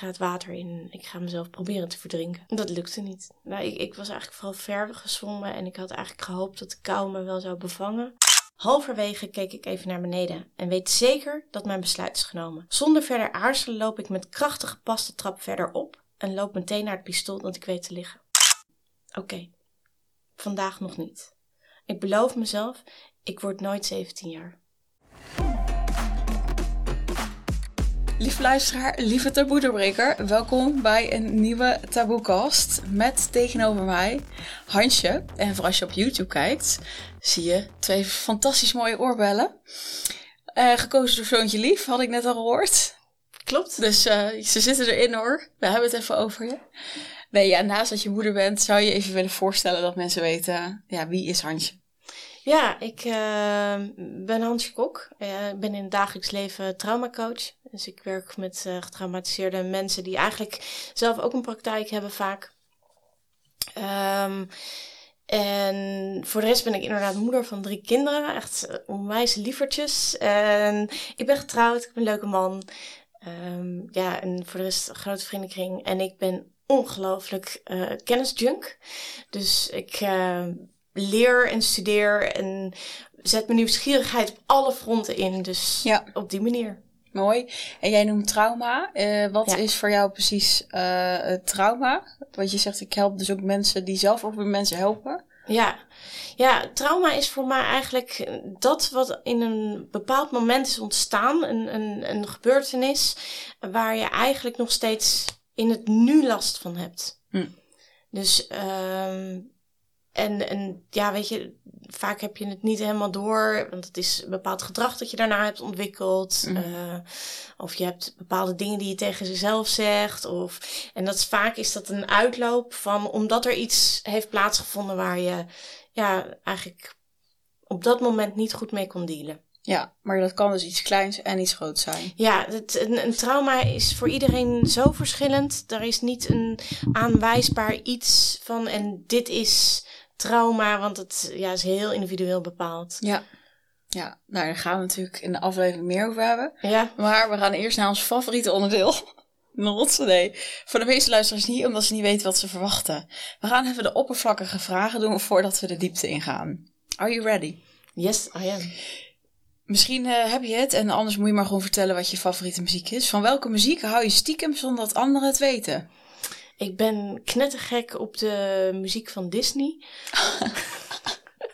ga het water in. Ik ga mezelf proberen te verdrinken. Dat lukte niet. Nou, ik, ik was eigenlijk vooral ver gezwommen en ik had eigenlijk gehoopt dat de kou me wel zou bevangen. Halverwege keek ik even naar beneden en weet zeker dat mijn besluit is genomen. Zonder verder aarzelen loop ik met krachtige pas trap verder op en loop meteen naar het pistool dat ik weet te liggen. Oké, vandaag nog niet. Ik beloof mezelf, ik word nooit 17 jaar. Lief luisteraar, lieve taboedoorbreker, welkom bij een nieuwe Taboecast met tegenover mij Hansje. En voor als je op YouTube kijkt, zie je twee fantastisch mooie oorbellen. Uh, gekozen door Zoontje Lief, had ik net al gehoord. Klopt. Dus uh, ze zitten erin hoor, we hebben het even over je. Nee, ja, naast dat je moeder bent, zou je even willen voorstellen dat mensen weten, ja, wie is Hansje? Ja, ik uh, ben Hansje Kok. Ik ben in het dagelijks leven traumacoach. Dus ik werk met uh, getraumatiseerde mensen die eigenlijk zelf ook een praktijk hebben vaak. Um, en voor de rest ben ik inderdaad moeder van drie kinderen. Echt onwijs lievertjes. En ik ben getrouwd, ik ben een leuke man. Um, ja, en voor de rest een grote vriendenkring. En ik ben ongelooflijk kennisjunk. Dus ik leer en studeer en zet mijn nieuwsgierigheid op alle fronten in. Dus ja. op die manier. Mooi. En jij noemt trauma. Uh, wat is voor jou precies uh, trauma? Want je zegt, ik help dus ook mensen die zelf ook weer mensen helpen. Ja. ja, trauma is voor mij eigenlijk dat wat in een bepaald moment is ontstaan. Een, een, een gebeurtenis waar je eigenlijk nog steeds in het nu last van hebt. Hm. Dus um, en, en ja, weet je, vaak heb je het niet helemaal door, want het is een bepaald gedrag dat je daarna hebt ontwikkeld. Mm. Uh, of je hebt bepaalde dingen die je tegen jezelf zegt. Of, en dat is, vaak is dat een uitloop van, omdat er iets heeft plaatsgevonden waar je ja, eigenlijk op dat moment niet goed mee kon dealen. Ja, maar dat kan dus iets kleins en iets groots zijn. Ja, het, een, een, trauma is voor iedereen zo verschillend. Er is niet een aanwijsbaar iets van en dit is trauma, want het ja, is heel individueel bepaald. Ja. Ja, nou daar gaan we natuurlijk in de aflevering meer over hebben. Ja. Maar we gaan eerst naar ons favoriete onderdeel. Not, nee. Voor de meeste luisteraars niet, omdat ze niet weten wat ze verwachten. We gaan even de oppervlakkige vragen doen voordat we de diepte ingaan. Are you ready? Yes, I am. Misschien uh, heb je het en anders moet je maar gewoon vertellen wat je favoriete muziek is. Van welke muziek hou je stiekem zonder dat anderen het weten? Ik ben knettergek op de muziek van Disney.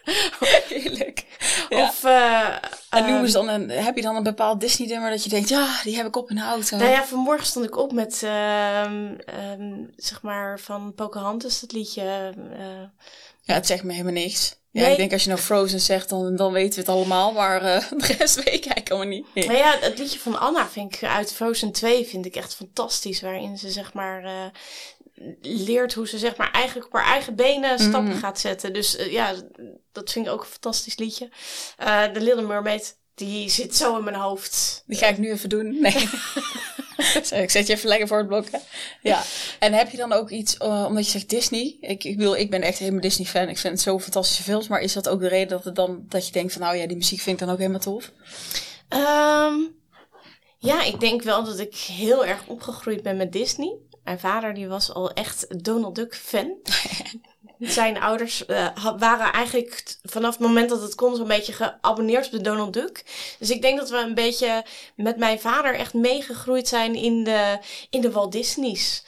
Heerlijk. Of, uh, en noem eens dan een, heb je dan een bepaald Disney-nummer dat je denkt, ja, die heb ik op in de auto? Nou ja, vanmorgen stond ik op met, uh, um, zeg maar, van Pocahontas, dat liedje. Uh, ja, het zegt me helemaal niks. Ja, nee. ik denk als je nou Frozen zegt, dan, dan weten we het allemaal. Maar uh, de rest weet ik eigenlijk allemaal niet. Nee. Maar ja, het liedje van Anna vind ik uit Frozen 2 vind ik echt fantastisch. Waarin ze zeg maar uh, leert hoe ze zeg maar eigenlijk op haar eigen benen stappen mm. gaat zetten. Dus uh, ja, dat vind ik ook een fantastisch liedje. Uh, de Little Mermaid, die zit zo in mijn hoofd. Die ga ik nu even doen. Nee. Ik zet je even lekker voor het blok. Hè? Ja. En heb je dan ook iets, uh, omdat je zegt Disney. Ik, ik, wil, ik ben echt helemaal Disney fan. Ik vind het zo fantastische films. Maar is dat ook de reden dat, het dan, dat je denkt van nou ja, die muziek vind ik dan ook helemaal tof? Um, ja, ik denk wel dat ik heel erg opgegroeid ben met Disney. Mijn vader die was al echt Donald Duck fan. Zijn ouders uh, waren eigenlijk vanaf het moment dat het kon zo'n beetje geabonneerd op de Donald Duck. Dus ik denk dat we een beetje met mijn vader echt meegegroeid zijn in de, in de Walt Disney's.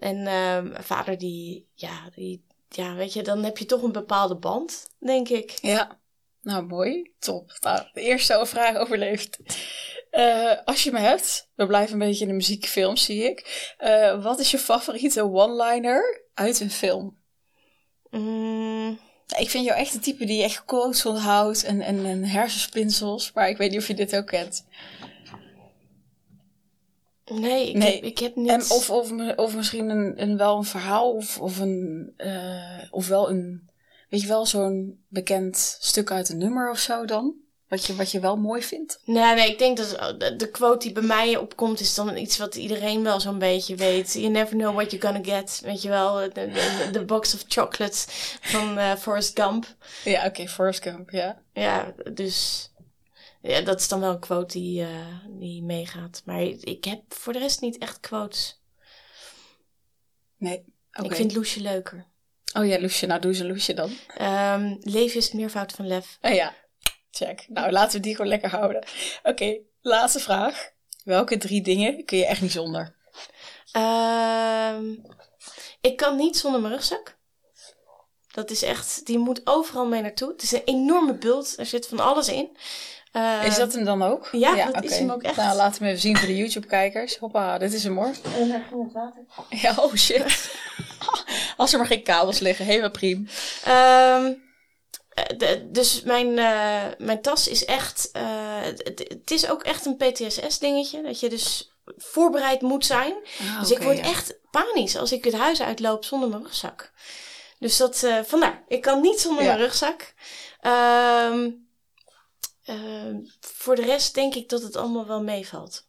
En uh, mijn vader die, ja, die, ja, weet je, dan heb je toch een bepaalde band, denk ik. Ja, nou mooi, top. Nou, de eerste vraag overleefd. Uh, als je me hebt, we blijven een beetje in de muziekfilm, zie ik. Uh, wat is je favoriete one-liner uit een film? Mm. Ik vind jou echt een type die echt quotes onthoudt en, en, en hersenspinsels. Maar ik weet niet of je dit ook kent. Nee, ik, nee. Heb, ik heb niet... En of, of, of misschien een, een, wel een verhaal of, of, een, uh, of wel een... Weet je wel, zo'n bekend stuk uit een nummer of zo dan? Wat je, wat je wel mooi vindt? Nee, nee, ik denk dat de quote die bij mij opkomt is dan iets wat iedereen wel zo'n beetje weet. You never know what you're gonna get. Weet je wel, de, box of chocolates van uh, Forrest Gump. Ja, oké, okay, Forrest Gump, ja. Ja, dus ja, dat is dan wel een quote die, uh, die meegaat. Maar ik heb voor de rest niet echt quotes. Nee. Oké. Ik vind Loesje leuker. Oh ja, Loesje. Nou, doe ze Loesje dan. Ehm, leven is het meervoud van lef. Oh ja, check. Nou, laten we die gewoon lekker houden. Oké, laatste vraag. Welke drie dingen kun je echt niet zonder? Ehm, ik kan niet zonder mijn rugzak. Dat is echt, die moet overal mee naartoe. Het is een enorme bult. Er zit van alles in. Eh, Is dat hem dan ook? ja, dat is oké. hem ook echt. Nou, laten we hem even zien voor de YouTube-kijkers. Hoppa, dit is hem hoor. En daar ging het water. Ja, oh shit. Als er maar geen kabels liggen, helemaal prima. Ehm, eh, de- dus mijn, eh, mijn tas is echt. eh, het, is ook echt een PTSS-dingetje. Dat je dus voorbereid moet zijn. Ah, dus ik word echt panisch als ik het huis uitloop zonder mijn rugzak. Dus dat, eh, vandaar. Ik kan niet zonder Ja. mijn rugzak. Ehm, ehm, voor de rest denk ik dat het allemaal wel meevalt.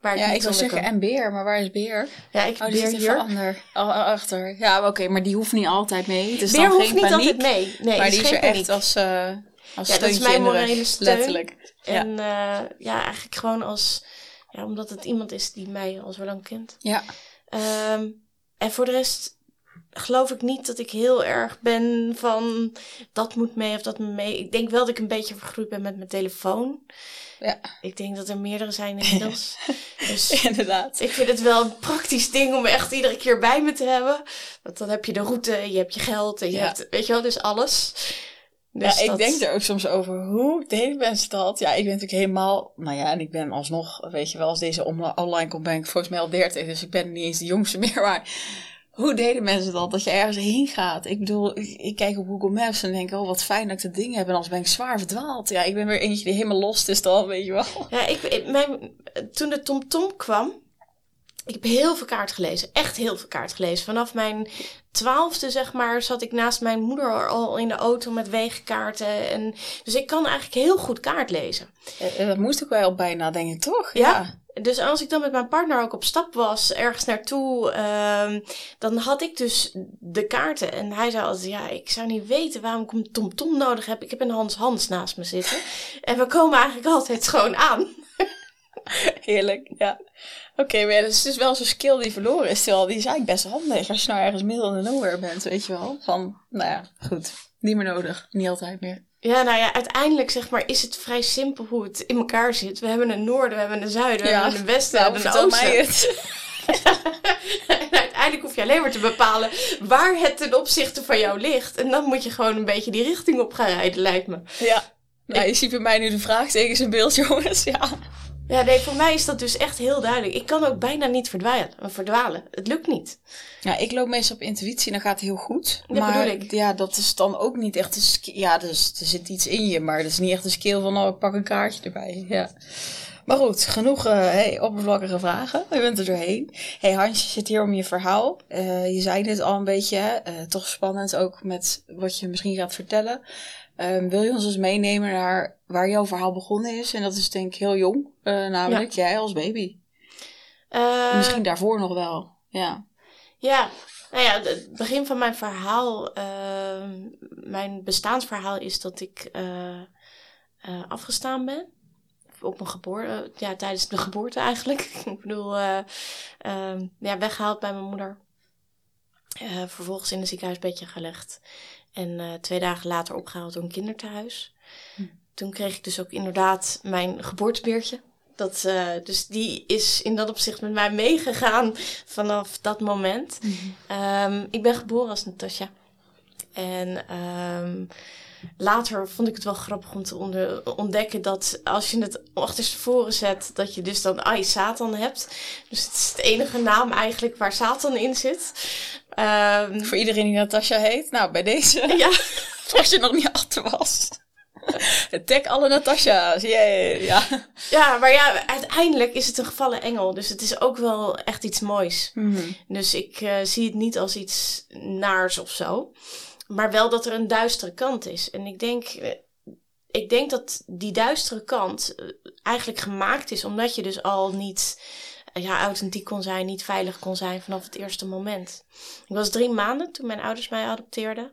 Waar Ja, ik zou zeggen kan. en beer, maar waar is beer? Ja, ik Oh, beer hier. ander, a- a- achter. Ja, oké, maar die hoeft niet altijd mee. Het is beer dan hoeft geen niet paniek, altijd mee. Nee, maar die is er echt als, eh als Ja, dat is mijn morele steun. Letterlijk. Ja. En eh, ja, eigenlijk gewoon als... Ja, omdat het iemand is die mij al zo lang kent. ja. Ehm, en voor de rest geloof ik niet dat ik heel erg ben van dat moet mee of dat moet mee. Ik denk wel dat ik een beetje vergroeid ben met mijn telefoon. Ja. Ik denk dat er meerdere zijn inmiddels. dus inderdaad. ik vind het wel een praktisch ding om echt iedere keer bij me te hebben. Want dan heb je de route, je hebt je geld en je Ja. hebt, weet je wel, dus alles. Dus ja, ik dat- denk er ook soms over hoe deden mensen dat? Ja, ik ben natuurlijk helemaal, nou ja, en ik ben alsnog, weet je wel, als deze online komt, ben ik volgens mij al 30, dus ik ben niet eens de jongste meer. Maar hoe deden mensen dat? Dat je ergens heen gaat. Ik bedoel, ik, ik kijk op Google Maps en denk, oh wat fijn dat ik dat ding heb. En anders ben ik zwaar verdwaald. Ja, ik ben weer eentje die helemaal lost is dan, weet je wel. Ja, ik, ik- mijn, toen de TomTom kwam, ik heb heel veel kaart gelezen. Echt heel veel kaart gelezen. Vanaf mijn twaalfde, zeg maar, zat ik naast mijn moeder al in de auto met wegenkaarten. En, dus ik kan eigenlijk heel goed kaart lezen. Eh, Dat moest ik wel bijna, denk ik, toch? Ja. Dus als ik dan met mijn partner ook op stap was, ergens naartoe, ehm, dan had ik dus de kaarten. En hij zei altijd, ja, ik zou niet weten waarom ik een TomTom nodig heb. Ik heb een Hans Hans naast me zitten. en we komen eigenlijk altijd gewoon aan. Heerlijk, ja. Oké, maar ja, dus het is wel zo'n skill die verloren is. Terwijl die is eigenlijk best handig als je nou ergens middel in de nowhere bent, weet je wel. Van, nou ja, goed. Niet meer nodig. Niet altijd meer. Ja, nou ja, uiteindelijk zeg maar is het vrij simpel hoe het in elkaar zit. We hebben een noorden, we hebben een zuiden, we Ja. hebben een westen, Nou, we hebben een mij oosten. het. en uiteindelijk hoef je alleen maar te bepalen waar het ten opzichte van jou ligt. En dan moet je gewoon een beetje die richting op gaan rijden, lijkt me. Ja. Nou, je ziet bij mij nu de vraagtekens in beeld, jongens. Ja. Ja, nee, voor mij is dat dus echt heel duidelijk. Ik kan ook bijna niet verdwalen. verdwalen. Het lukt niet. ja, ik loop meestal op intuïtie en dan gaat het heel goed. Dat maar bedoel ik. ja, dat is dan ook niet echt een skill. Ja, dus, er zit iets in je, maar dat is niet echt een skill van, oh, ik pak een kaartje erbij. Ja. Maar goed, genoeg hey, oppervlakkige vragen. Je bent er doorheen. hey, Hansje zit hier om je verhaal. Eh, je zei het al een beetje, eh, toch spannend ook met wat je misschien gaat vertellen. Ehm, wil je ons eens meenemen naar waar jouw verhaal begonnen is? En dat is denk ik heel jong, eh, namelijk jij als baby. Eh, Misschien daarvoor nog wel, ja. Ja, nou ja, het begin van mijn verhaal, ehm, mijn bestaansverhaal is dat ik eh, eh, afgestaan ben. Op mijn geboorte, ja, tijdens de geboorte eigenlijk. ik bedoel, ehm, ja, weggehaald bij mijn moeder. Eh, vervolgens in een ziekenhuisbedje gelegd. En eh, twee dagen later opgehaald door een kinderthuis. Toen kreeg ik dus ook inderdaad mijn geboortebeertje. Dat, eh, dus die is in dat opzicht met mij meegegaan vanaf dat moment. Ehm, ik ben geboren als Natasja. En ehm, later vond ik het wel grappig om te onder- ontdekken dat als je het achterstevoren zet, dat je dus dan Ai Satan hebt. Dus het is de enige naam eigenlijk waar Satan in zit. Ehm, Voor iedereen die Natasja heet, nou bij deze, ja. als je nog niet achter was. Tag alle Natasja's, yay, ja. ja, maar ja, uiteindelijk is het een gevallen engel. Dus het is ook wel echt iets moois. Mhm. Dus ik eh, zie het niet als iets naars of zo. Maar wel dat er een duistere kant is. En ik denk, eh, ik denk dat die duistere kant eh, eigenlijk gemaakt is omdat je dus al niet eh, ja, authentiek kon zijn, niet veilig kon zijn vanaf het eerste moment. Ik was drie maanden toen mijn ouders mij adopteerden.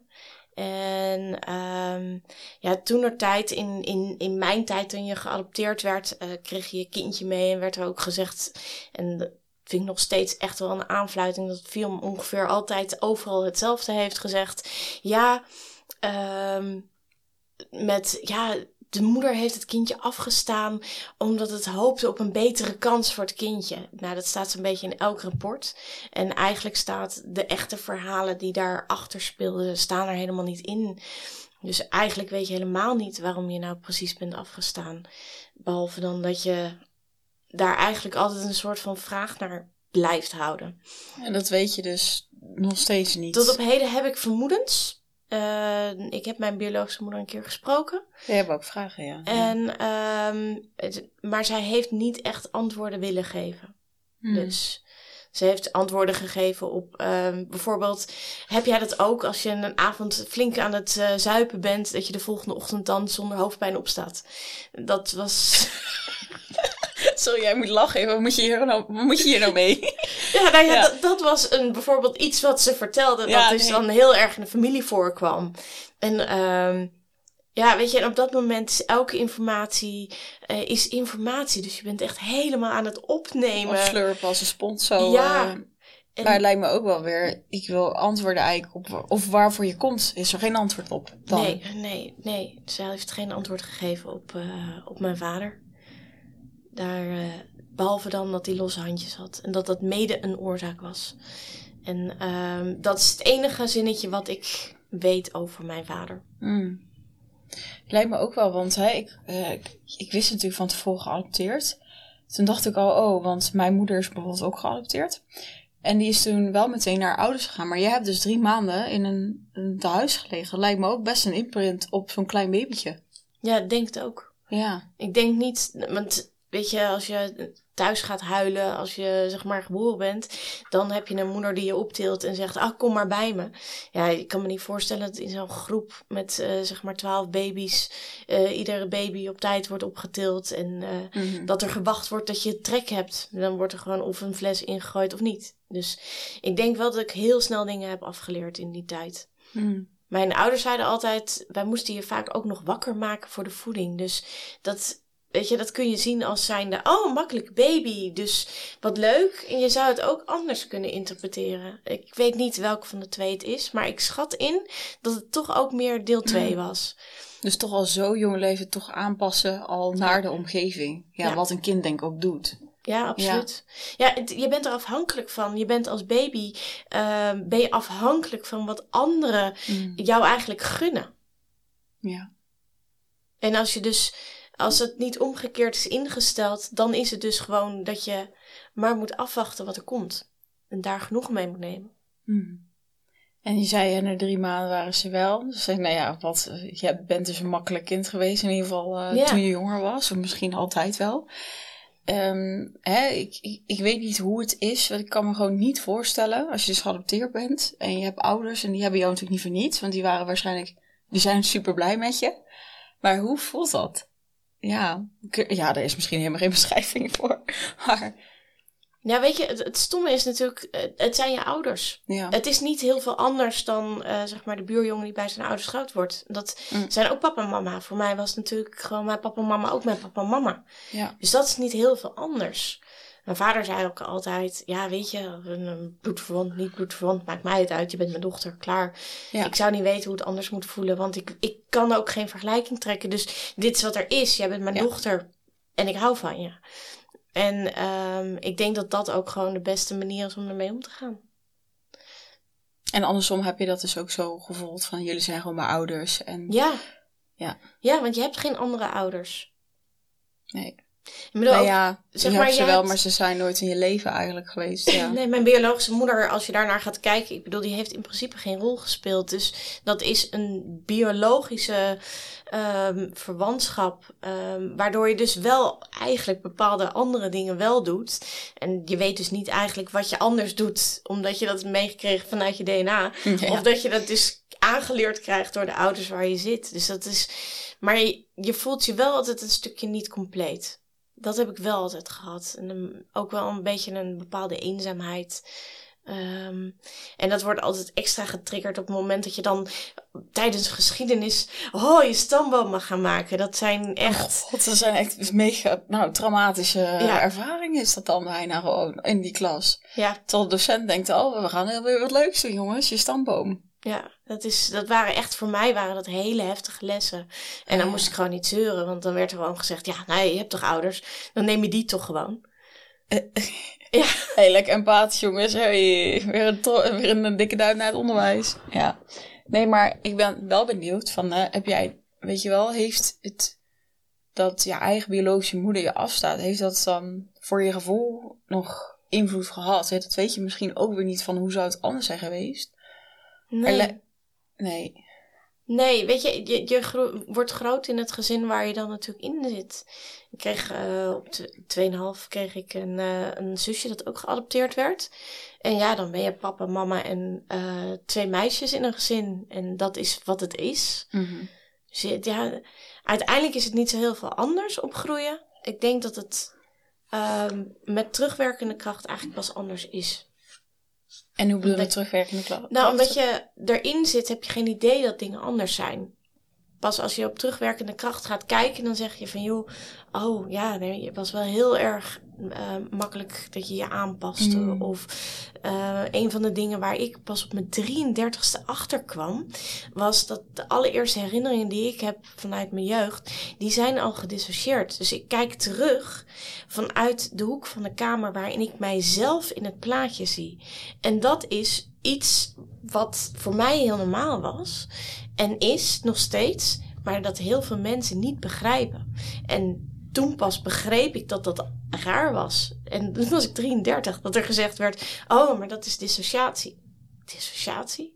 En ehm ja, toen er tijd, in, in, in mijn tijd toen je geadopteerd werd, kreeg je je kindje mee en werd er ook gezegd. En vind ik nog steeds echt wel een aanfluiting. Dat het film ongeveer altijd overal hetzelfde heeft gezegd. Ja, ehm, met ja, de moeder heeft het kindje afgestaan omdat het hoopte op een betere kans voor het kindje. Nou, dat staat zo'n beetje in elk rapport. En eigenlijk staat de echte verhalen die daarachter speelden, staan er helemaal niet in. Dus eigenlijk weet je helemaal niet waarom je nou precies bent afgestaan. Behalve dan dat je daar eigenlijk altijd een soort van vraag naar blijft houden. En dat weet je dus nog steeds niet. Tot op heden heb ik vermoedens. Uh, ik heb mijn biologische moeder een keer gesproken. We hebben ook vragen, ja. En, um, het, maar zij heeft niet echt antwoorden willen geven. Hmm. Dus ze heeft antwoorden gegeven op um, bijvoorbeeld: heb jij dat ook als je een avond flink aan het uh, zuipen bent, dat je de volgende ochtend dan zonder hoofdpijn opstaat? Dat was. Sorry, jij moet lachen. Wat moet je hier nou, moet je hier nou mee? ja, nou ja, Dat, dat, was een, bijvoorbeeld iets wat ze vertelde. Dat dus dan heel erg in de familie voorkwam. En um, ja, weet je, en op dat moment is elke informatie uh, is informatie. Dus je bent echt helemaal aan het opnemen. Of slurpen als een sponsor. Ja. Uh, maar het lijkt me ook wel weer, ik wil antwoorden eigenlijk op, of waarvoor je komt, is er geen antwoord op dan? Nee, nee, nee. Zij heeft geen antwoord gegeven op, uh, op mijn vader. Daar, uh, behalve dan dat hij losse handjes had. En dat dat mede een oorzaak was. En uh, dat is het enige zinnetje wat ik weet over mijn vader. Mm. Lijkt me ook wel, want hè, ik, uh, ik, ik, wist natuurlijk van tevoren geadopteerd. Toen dacht ik al, oh, want mijn moeder is bijvoorbeeld ook geadopteerd. En die is toen wel meteen naar ouders gegaan. Maar jij hebt dus drie maanden in een, een huis gelegen. Lijkt me ook best een imprint op zo'n klein babytje. Ja, ik denk het ook. Ja. Ik denk niet, want weet je, als je thuis gaat huilen als je zeg maar geboren bent, dan heb je een moeder die je optilt en zegt, ah, kom maar bij me. Ja, ik kan me niet voorstellen dat in zo'n groep met uh, zeg maar twaalf baby's, uh, iedere baby op tijd wordt opgetild en uh, mm -hmm. dat er gewacht wordt dat je trek hebt. Dan wordt er gewoon of een fles ingegooid of niet. Dus ik denk wel dat ik heel snel dingen heb afgeleerd in die tijd. Mm. Mijn ouders zeiden altijd, wij moesten je vaak ook nog wakker maken voor de voeding. Dus dat Weet je, dat kun je zien als zijnde, oh, makkelijk baby, dus wat leuk. En je zou het ook anders kunnen interpreteren. Ik weet niet welke van de twee het is, maar ik schat in dat het toch ook meer deel 2 was. Dus toch al zo jong leven toch aanpassen al naar de omgeving. Ja, ja. wat een kind denk ik ook doet. Ja, absoluut. Ja, ja je bent er afhankelijk van. Je bent als baby uh, ben je afhankelijk van wat anderen mm. jou eigenlijk gunnen. Ja. En als je dus als het niet omgekeerd is ingesteld, dan is het dus gewoon dat je maar moet afwachten wat er komt. En daar genoeg mee moet nemen. Hmm. En je zei, na drie maanden waren ze wel. Dus zei, nou ja, wat, je bent dus een makkelijk kind geweest, in ieder geval uh, ja. toen je jonger was, of misschien altijd wel. Um, hè, ik, ik, ik, weet niet hoe het is, want ik kan me gewoon niet voorstellen als je dus geadopteerd bent en je hebt ouders en die hebben jou natuurlijk niet voor niets, want die waren waarschijnlijk, die zijn super blij met je. Maar hoe voelt dat? Ja, ja, daar is misschien helemaal geen beschrijving voor. Maar. Ja, weet je, het, het, stomme is natuurlijk, het zijn je ouders. Ja. Het is niet heel veel anders dan, uh, zeg maar, de buurjongen die bij zijn ouders groot wordt. Dat mm. zijn ook papa en mama. Voor mij was natuurlijk gewoon mijn papa en mama ook mijn papa en mama. Ja. Dus dat is niet heel veel anders. Mijn vader zei ook altijd, ja weet je, een bloedverwant, niet bloedverwant, maakt mij het uit, je bent mijn dochter, klaar. Ja. Ik zou niet weten hoe het anders moet voelen, want ik, ik kan ook geen vergelijking trekken. Dus dit is wat er is, jij bent mijn ja. dochter en ik hou van je. En um, ik denk dat dat ook gewoon de beste manier is om ermee om te gaan. En andersom heb je dat dus ook zo gevoeld van jullie zijn gewoon mijn ouders. En... Ja. ja. Ja, want je hebt geen andere ouders. Nee. Nou ja, zeg je maar, hebt ze wel, maar ze zijn nooit in je leven eigenlijk geweest. Ja. Nee, mijn biologische moeder, als je daarnaar gaat kijken, ik bedoel, die heeft in principe geen rol gespeeld. Dus dat is een biologische ehm verwantschap, ehm waardoor je dus wel eigenlijk bepaalde andere dingen wel doet. En je weet dus niet eigenlijk wat je anders doet, omdat je dat meegekregen vanuit je DNA. Ja. Of dat je dat dus aangeleerd krijgt door de ouders waar je zit. Dus dat is. Maar je, je voelt je wel altijd een stukje niet compleet. Dat heb ik wel altijd gehad. En een- ook wel een beetje een bepaalde eenzaamheid. Ehm, en dat wordt altijd extra getriggerd op het moment dat je dan tijdens geschiedenis oh, je stamboom mag gaan maken. Dat zijn echt... Oh God, dat zijn echt mega nou, traumatische ervaringen is dat dan bijna gewoon in die klas. Ja. Terwijl de docent denkt, oh, we gaan heel weer wat leuks doen jongens, je stamboom. Ja, dat, is, dat waren echt voor mij waren dat hele heftige lessen. En dan moest ik gewoon niet zeuren, want dan werd er gewoon gezegd: ja, nee, je hebt toch ouders, dan neem je die toch gewoon. Uh, ja. Hey, lekker empathisch, jongens. Hey, weer, een weer een dikke duim naar het onderwijs. Ja. Nee, maar ik ben wel benieuwd van, uh, heb jij, weet je wel, heeft het dat je eigen biologische moeder je afstaat, heeft dat dan voor je gevoel nog invloed gehad? Dat weet je misschien ook weer niet van hoe zou het anders zijn geweest. Nee. nee. Nee, weet je, je, je wordt groot in het gezin waar je dan natuurlijk in zit. Ik kreeg uh, op 2,5 kreeg ik een, uh, een zusje dat ook geadopteerd werd. En ja, dan ben je papa, mama en uh, twee meisjes in een gezin. En dat is wat het is. Mm -hmm. Dus ja, uiteindelijk is het niet zo heel veel anders opgroeien. Ik denk dat het ehm, met terugwerkende kracht eigenlijk pas anders is. En hoe bedoel je terugwerkende kracht? Nou, omdat je erin zit, heb je geen idee dat dingen anders zijn. Pas als je op terugwerkende kracht gaat kijken, dan zeg je van joh, oh ja, nee, het was wel heel erg uh, makkelijk dat je je aanpaste. Mm. Of uh, een van de dingen waar ik pas op mijn 33ste achter kwam, was dat de allereerste herinneringen die ik heb vanuit mijn jeugd, die zijn al gedissocieerd. Dus ik kijk terug vanuit de hoek van de kamer waarin ik mijzelf in het plaatje zie. En dat is iets wat voor mij heel normaal was en is nog steeds, maar dat heel veel mensen niet begrijpen. En toen pas begreep ik dat dat raar was. En toen was ik 33, dat er gezegd werd: Oh, maar dat is dissociatie. Dissociatie?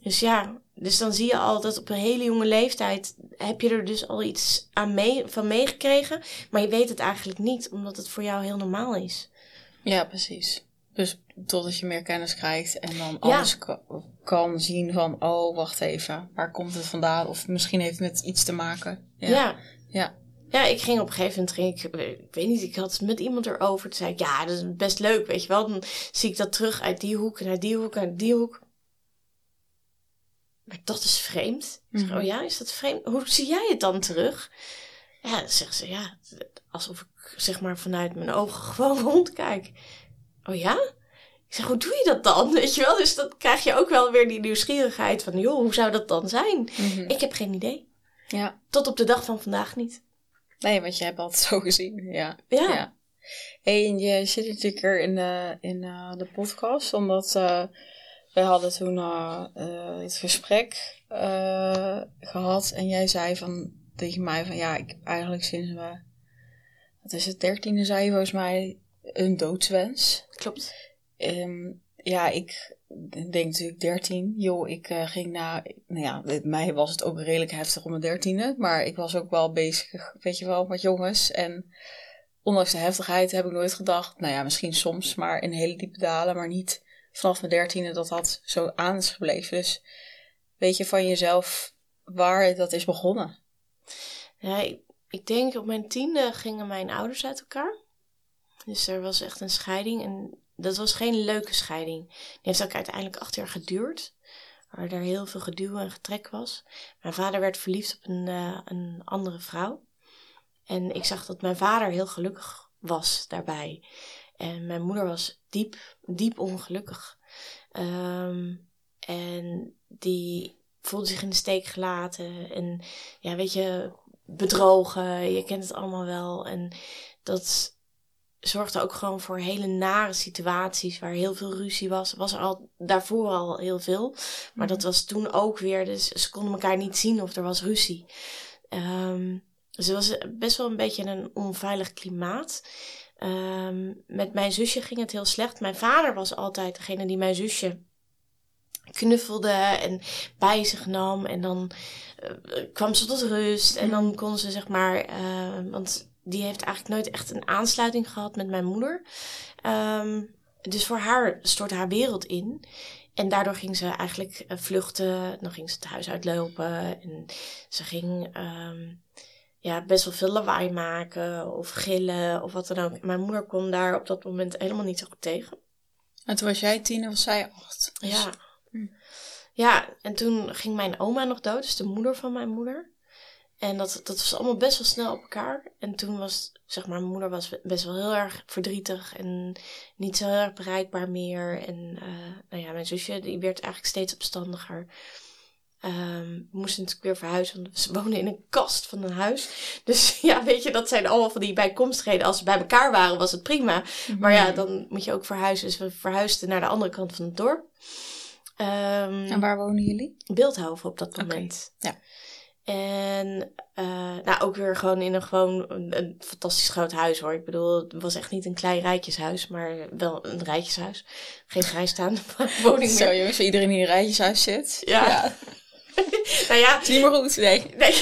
Dus ja, dus dan zie je al dat op een hele jonge leeftijd heb je er dus al iets aan mee, van meegekregen. Maar je weet het eigenlijk niet, omdat het voor jou heel normaal is. Ja, precies. Dus totdat je meer kennis krijgt en dan alles kan zien van, oh, wacht even, waar komt het vandaan? Of misschien heeft het met iets te maken. Ja. Ja, ja. ja ik ging op een gegeven moment, ging ik, ik weet niet, ik had het met iemand erover. Toen zei ik, ja, dat is best leuk, weet je wel. Dan zie ik dat terug uit die hoek naar die hoek naar die hoek. Maar dat is vreemd. Zeg, mhm. oh ja, is dat vreemd? Hoe zie jij het dan terug? Ja, dan zegt ze, ja, alsof ik zeg maar vanuit mijn ogen gewoon rondkijk. Oh ja? Ik zeg, hoe doe je dat dan? Weet je wel? Dus dan krijg je ook wel weer die nieuwsgierigheid van, joh, hoe zou dat dan zijn? Mhm. Ik heb geen idee. Ja. Tot op de dag van vandaag niet. Nee, want je hebt altijd zo gezien. Ja. Ja. ja. Hey, en je zit natuurlijk er in de, in uh, de podcast, omdat uh, wij hadden toen uh, het gesprek gehad en jij zei van tegen mij van ja, ik eigenlijk sinds we, wat is het, dertiende zei je volgens mij, een doodswens. Klopt. Um, ja, ik denk natuurlijk 13. Joh, ik uh, ging naar. Nou ja, mij was het ook redelijk heftig om mijn dertiende. Maar ik was ook wel bezig, weet je wel, met jongens. En ondanks de heftigheid heb ik nooit gedacht. Nou ja, misschien soms, maar in hele diepe dalen. Maar niet vanaf mijn dertiende dat dat zo aan is gebleven. Dus weet je van jezelf waar dat is begonnen? Ja, ik, ik denk op mijn tiende gingen mijn ouders uit elkaar. Dus er was echt een scheiding. En dat was geen leuke scheiding. Die heeft ook uiteindelijk acht jaar geduurd. Waar er heel veel geduw en getrek was. Mijn vader werd verliefd op een, uh, een andere vrouw. En ik zag dat mijn vader heel gelukkig was daarbij. En mijn moeder was diep, diep ongelukkig. Um, en die voelde zich in de steek gelaten. En ja, weet je, bedrogen. Je kent het allemaal wel. En dat zorgde ook gewoon voor hele nare situaties waar heel veel ruzie was. Was er al daarvoor al heel veel. Maar dat mhm. was toen ook weer. Dus ze konden elkaar niet zien of er was ruzie. Um, dus het was best wel een beetje een onveilig klimaat. Um, met mijn zusje ging het heel slecht. Mijn vader was altijd degene die mijn zusje knuffelde en bij zich nam. En dan uh, kwam ze tot rust. En dan mhm. kon ze zeg maar. Uh, want die heeft eigenlijk nooit echt een aansluiting gehad met mijn moeder. Um, dus voor haar stortte haar wereld in. En daardoor ging ze eigenlijk uh, vluchten. Dan ging ze het huis uitlopen. En ze ging um, ja, best wel veel lawaai maken. Of gillen. Of wat dan ook. Mijn moeder kon daar op dat moment helemaal niet zo goed tegen. En toen was jij tien en was zij acht. Dus- Ja. Hm. Ja, en toen ging mijn oma nog dood, dus de moeder van mijn moeder. En dat, dat was allemaal best wel snel op elkaar. En toen was, zeg maar, mijn moeder was best wel heel erg verdrietig en niet zo heel erg bereikbaar meer. En eh, nou ja, mijn zusje, die werd eigenlijk steeds opstandiger. Ehm, we moesten natuurlijk weer verhuizen, want ze wonen in een kast van een huis. Dus ja, weet je, dat zijn allemaal van die bijkomstigheden. Als ze bij elkaar waren, was het prima. Maar ja, dan moet je ook verhuizen. Dus we verhuisden naar de andere kant van het dorp. Ehm, En waar wonen jullie? Beeldhoven op dat moment. ja. En eh, nou, ook weer gewoon in een gewoon een, een fantastisch groot huis hoor. Ik bedoel, het was echt niet een klein rijtjeshuis, maar wel een rijtjeshuis. Geen vrijstaande woning Zo meer. jongens, voor iedereen die in een rijtjeshuis zit. Ja. nou ja, Is niet meer goed, nee. nee.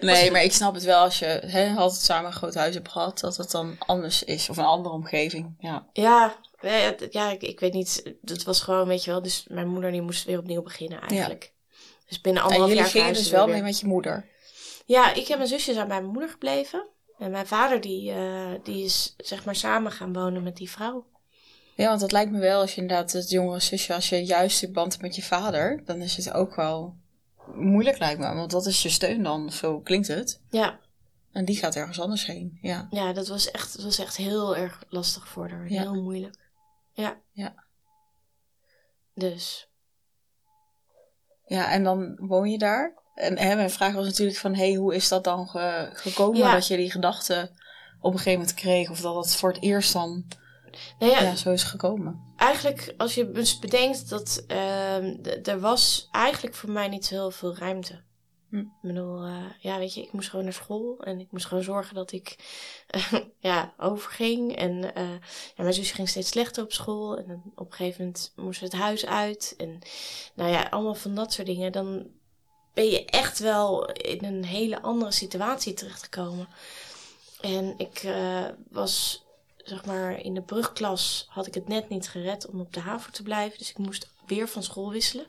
Nee, maar ik snap het wel als je hè, altijd samen een groot huis hebt gehad, dat het dan anders is. Of een andere omgeving. Ja. Ja, het- ja ik, ik weet niet. Het was gewoon, weet je wel, dus mijn moeder die moest weer opnieuw beginnen eigenlijk. Dus binnen En anderhalf jullie jaar gingen dus wel we mee met je moeder. Ja, ik en mijn zusje zijn bij mijn moeder gebleven. En mijn vader die, eh, die is zeg maar samen gaan wonen met die vrouw. Ja, want dat lijkt me wel als je inderdaad het jongere zusje, als je juist die band hebt met je vader, dan is het ook wel moeilijk lijkt me. Want dat is je steun dan, zo klinkt het. Ja, En die gaat ergens anders heen. Ja. ja dat, was echt, dat was echt heel erg lastig voor haar. Ja. Heel moeilijk. Ja. Ja. Dus. Ja, en dan woon je daar. En hè, mijn vraag was natuurlijk van, hey, hoe is dat dan ge- gekomen Ja. dat je die gedachte op een gegeven moment kreeg? Of dat het voor het eerst dan Nou ja, ja, zo is gekomen? eigenlijk als je dus bedenkt dat ehm, er was eigenlijk voor mij niet heel veel ruimte. Hm. Ik bedoel, eh, ja, weet je, ik moest gewoon naar school en ik moest gewoon zorgen dat ik ja, overging. En eh, ja, mijn zusje ging steeds slechter op school en dan op een gegeven moment moest het huis uit. En nou ja, allemaal van dat soort dingen. Dan ben je echt wel in een hele andere situatie terechtgekomen. En ik eh, was, zeg maar, in de brugklas had ik het net niet gered om op de HAVO te blijven. Dus ik moest weer van school wisselen.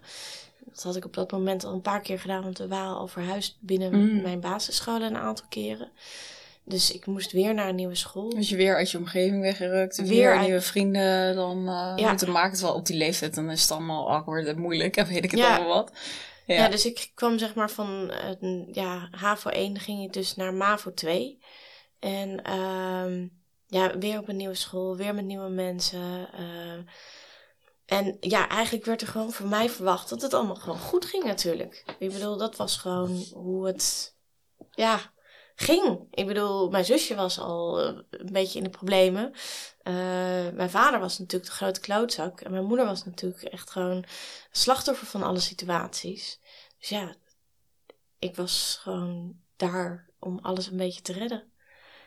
Dat had ik op dat moment al een paar keer gedaan, want we waren al verhuisd binnen Mm. mijn basisschool een aantal keren. Dus ik moest weer naar een nieuwe school. Dus je weer uit je omgeving weggerukt, weer, Weer uit- nieuwe vrienden, dan eh Ja. dan maakt het wel op die leeftijd, dan is het allemaal awkward en moeilijk en weet ik het Ja. allemaal wat. Ja. Ja. dus ik kwam zeg maar van eh, ja, HAVO 1 ging ik dus naar MAVO 2. En ehm, ja, weer op een nieuwe school, weer met nieuwe mensen. eh. En ja, eigenlijk werd er gewoon voor mij verwacht dat het allemaal gewoon goed ging natuurlijk. Ik bedoel, dat was gewoon hoe het, ja, ging. Ik bedoel, mijn zusje was al eh, een beetje in de problemen. Eh, mijn vader was natuurlijk de grote klootzak. En mijn moeder was natuurlijk echt gewoon slachtoffer van alle situaties. Dus ja, ik was gewoon daar om alles een beetje te redden.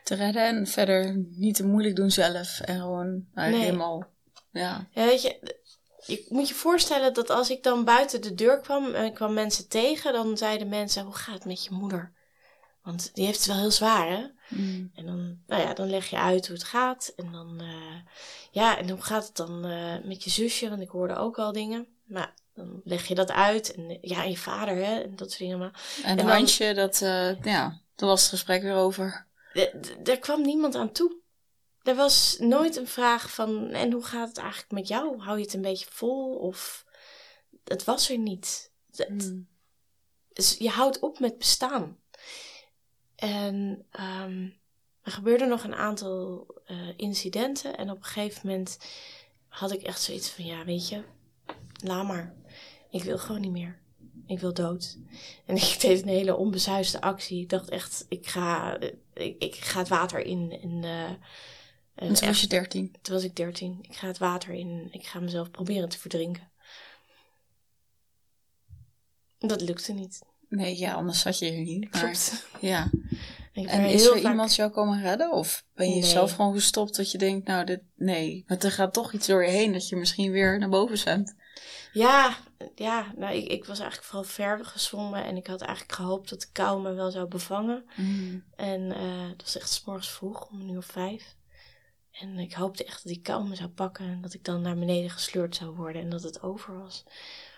Te redden en verder niet te moeilijk doen zelf en gewoon nou, Nee. helemaal, ja. Ja, weet je, je moet je voorstellen dat als ik dan buiten de deur kwam en ik kwam mensen tegen, dan zeiden mensen: Hoe gaat het met je moeder? Want die heeft het wel heel zwaar, hè? Mm. En dan, nou ja, dan leg je uit hoe het gaat. En dan, eh, ja, en hoe gaat het dan eh, met je zusje? Want ik hoorde ook al dingen. Maar dan leg je dat uit. En eh, ja, en je vader, hè? En dat soort dingen. Maar En, dan- Hansje, dat, eh, ja, daar was het gesprek weer over. daar kwam niemand aan toe. Er was nooit een vraag van, en hoe gaat het eigenlijk met jou? Hou je het een beetje vol? Of, het was er niet. Het- Mm. dus je houdt op met bestaan. En ehm, er gebeurden nog een aantal eh, incidenten. En op een gegeven moment had ik echt zoiets van: ja, weet je, laat maar. Ik wil gewoon niet meer. Ik wil dood. En ik deed een hele onbezuiste actie. Ik dacht echt: ik ga, ik, ik ga het water in. En, eh, eh, En toen was je dertien. toen was ik 13. Ik ga het water in. Ik ga mezelf proberen te verdrinken. Dat lukte niet. Nee, ja, anders zat je hier niet. Maar, Klopt. ja. En is er vaak- iemand jou komen redden? Of ben je Nee. zelf gewoon gestopt dat je denkt, nou, dit, nee. Want er gaat toch iets door je heen dat je misschien weer naar boven zwemt. Ja, ja nou, ik, ik was eigenlijk vooral ver gezwommen. En ik had eigenlijk gehoopt dat de kou me wel zou bevangen. En eh het was echt 's morgens vroeg, om een uur of vijf. En ik hoopte echt dat die kou me zou pakken. En dat ik dan naar beneden gesleurd zou worden. En dat het over was.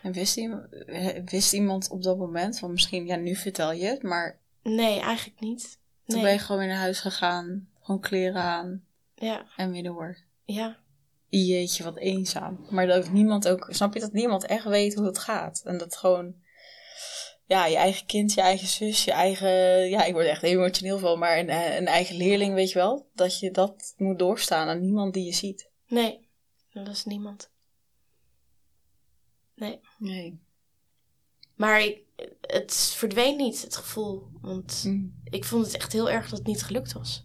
En wist, iemand- wist iemand op dat moment, van misschien, ja, nu vertel je het, maar Nee, eigenlijk niet. toen Nee. ben je gewoon weer naar huis gegaan, gewoon kleren aan Ja, en weer door. ja. jeetje, wat eenzaam. Maar dat niemand ook, snap je, dat niemand echt weet hoe het gaat. En dat gewoon, ja, je eigen kind, je eigen zus, je eigen, ja, ik word echt emotioneel van, maar een, een eigen leerling, weet je wel, dat je dat moet doorstaan aan niemand die je ziet. Nee, dat is niemand. Nee. Nee. Maar ik, het verdween niet, het gevoel. Want Mm. ik vond het echt heel erg dat het niet gelukt was.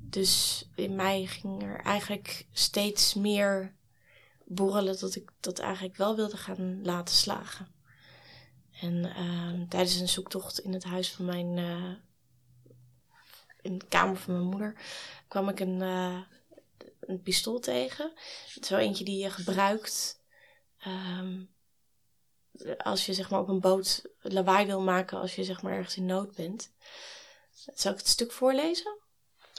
Dus in mij ging er eigenlijk steeds meer borrelen dat ik dat eigenlijk wel wilde gaan laten slagen. En ehm, tijdens een zoektocht in het huis van mijn. eh, in de kamer van mijn moeder. kwam ik een, eh, een pistool tegen. Zo eentje die je gebruikt. ehm, als je zeg maar op een boot lawaai wil maken. als je zeg maar ergens in nood bent. Zal ik het stuk voorlezen?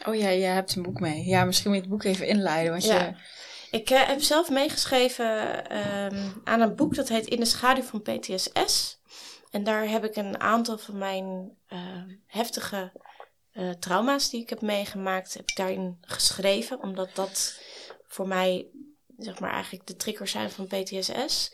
Oh ja, jij hebt een boek mee. Ja, misschien moet je het boek even inleiden, want Ja. je... Ik eh, heb zelf meegeschreven ehm, aan een boek dat heet In de schaduw van PTSS. En daar heb ik een aantal van mijn ehm, heftige eh, trauma's die ik heb meegemaakt, heb ik daarin geschreven. Omdat dat voor mij, zeg maar, eigenlijk de triggers zijn van PTSS.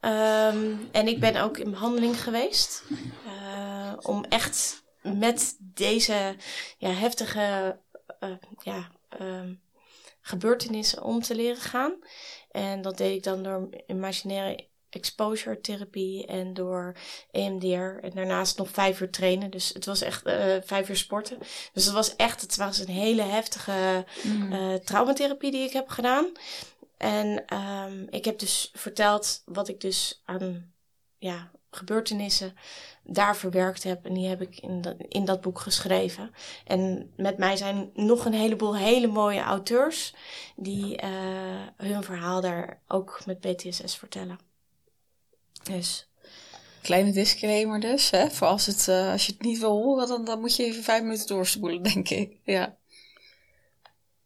Ehm, en ik ben ook in behandeling geweest. eh, om echt met deze ja, heftige eh, ja, ehm, gebeurtenissen om te leren gaan. En dat deed ik dan door imaginaire exposure therapie en door EMDR. En daarnaast nog vijf uur trainen. Dus het was echt eh, vijf uur sporten. Dus het was echt, het was een hele heftige Mm. eh, traumatherapie die ik heb gedaan. En ehm, ik heb dus verteld wat ik dus aan ja, gebeurtenissen daar verwerkt heb. En die heb ik in dat, in dat boek geschreven. En met mij zijn nog een heleboel hele mooie auteurs die eh, hun verhaal daar ook met PTSS vertellen. Dus Kleine disclaimer dus, hè. Voor als, het, eh, als je het niet wil horen, dan, dan moet je even vijf minuten doorspoelen, denk ik. Ja.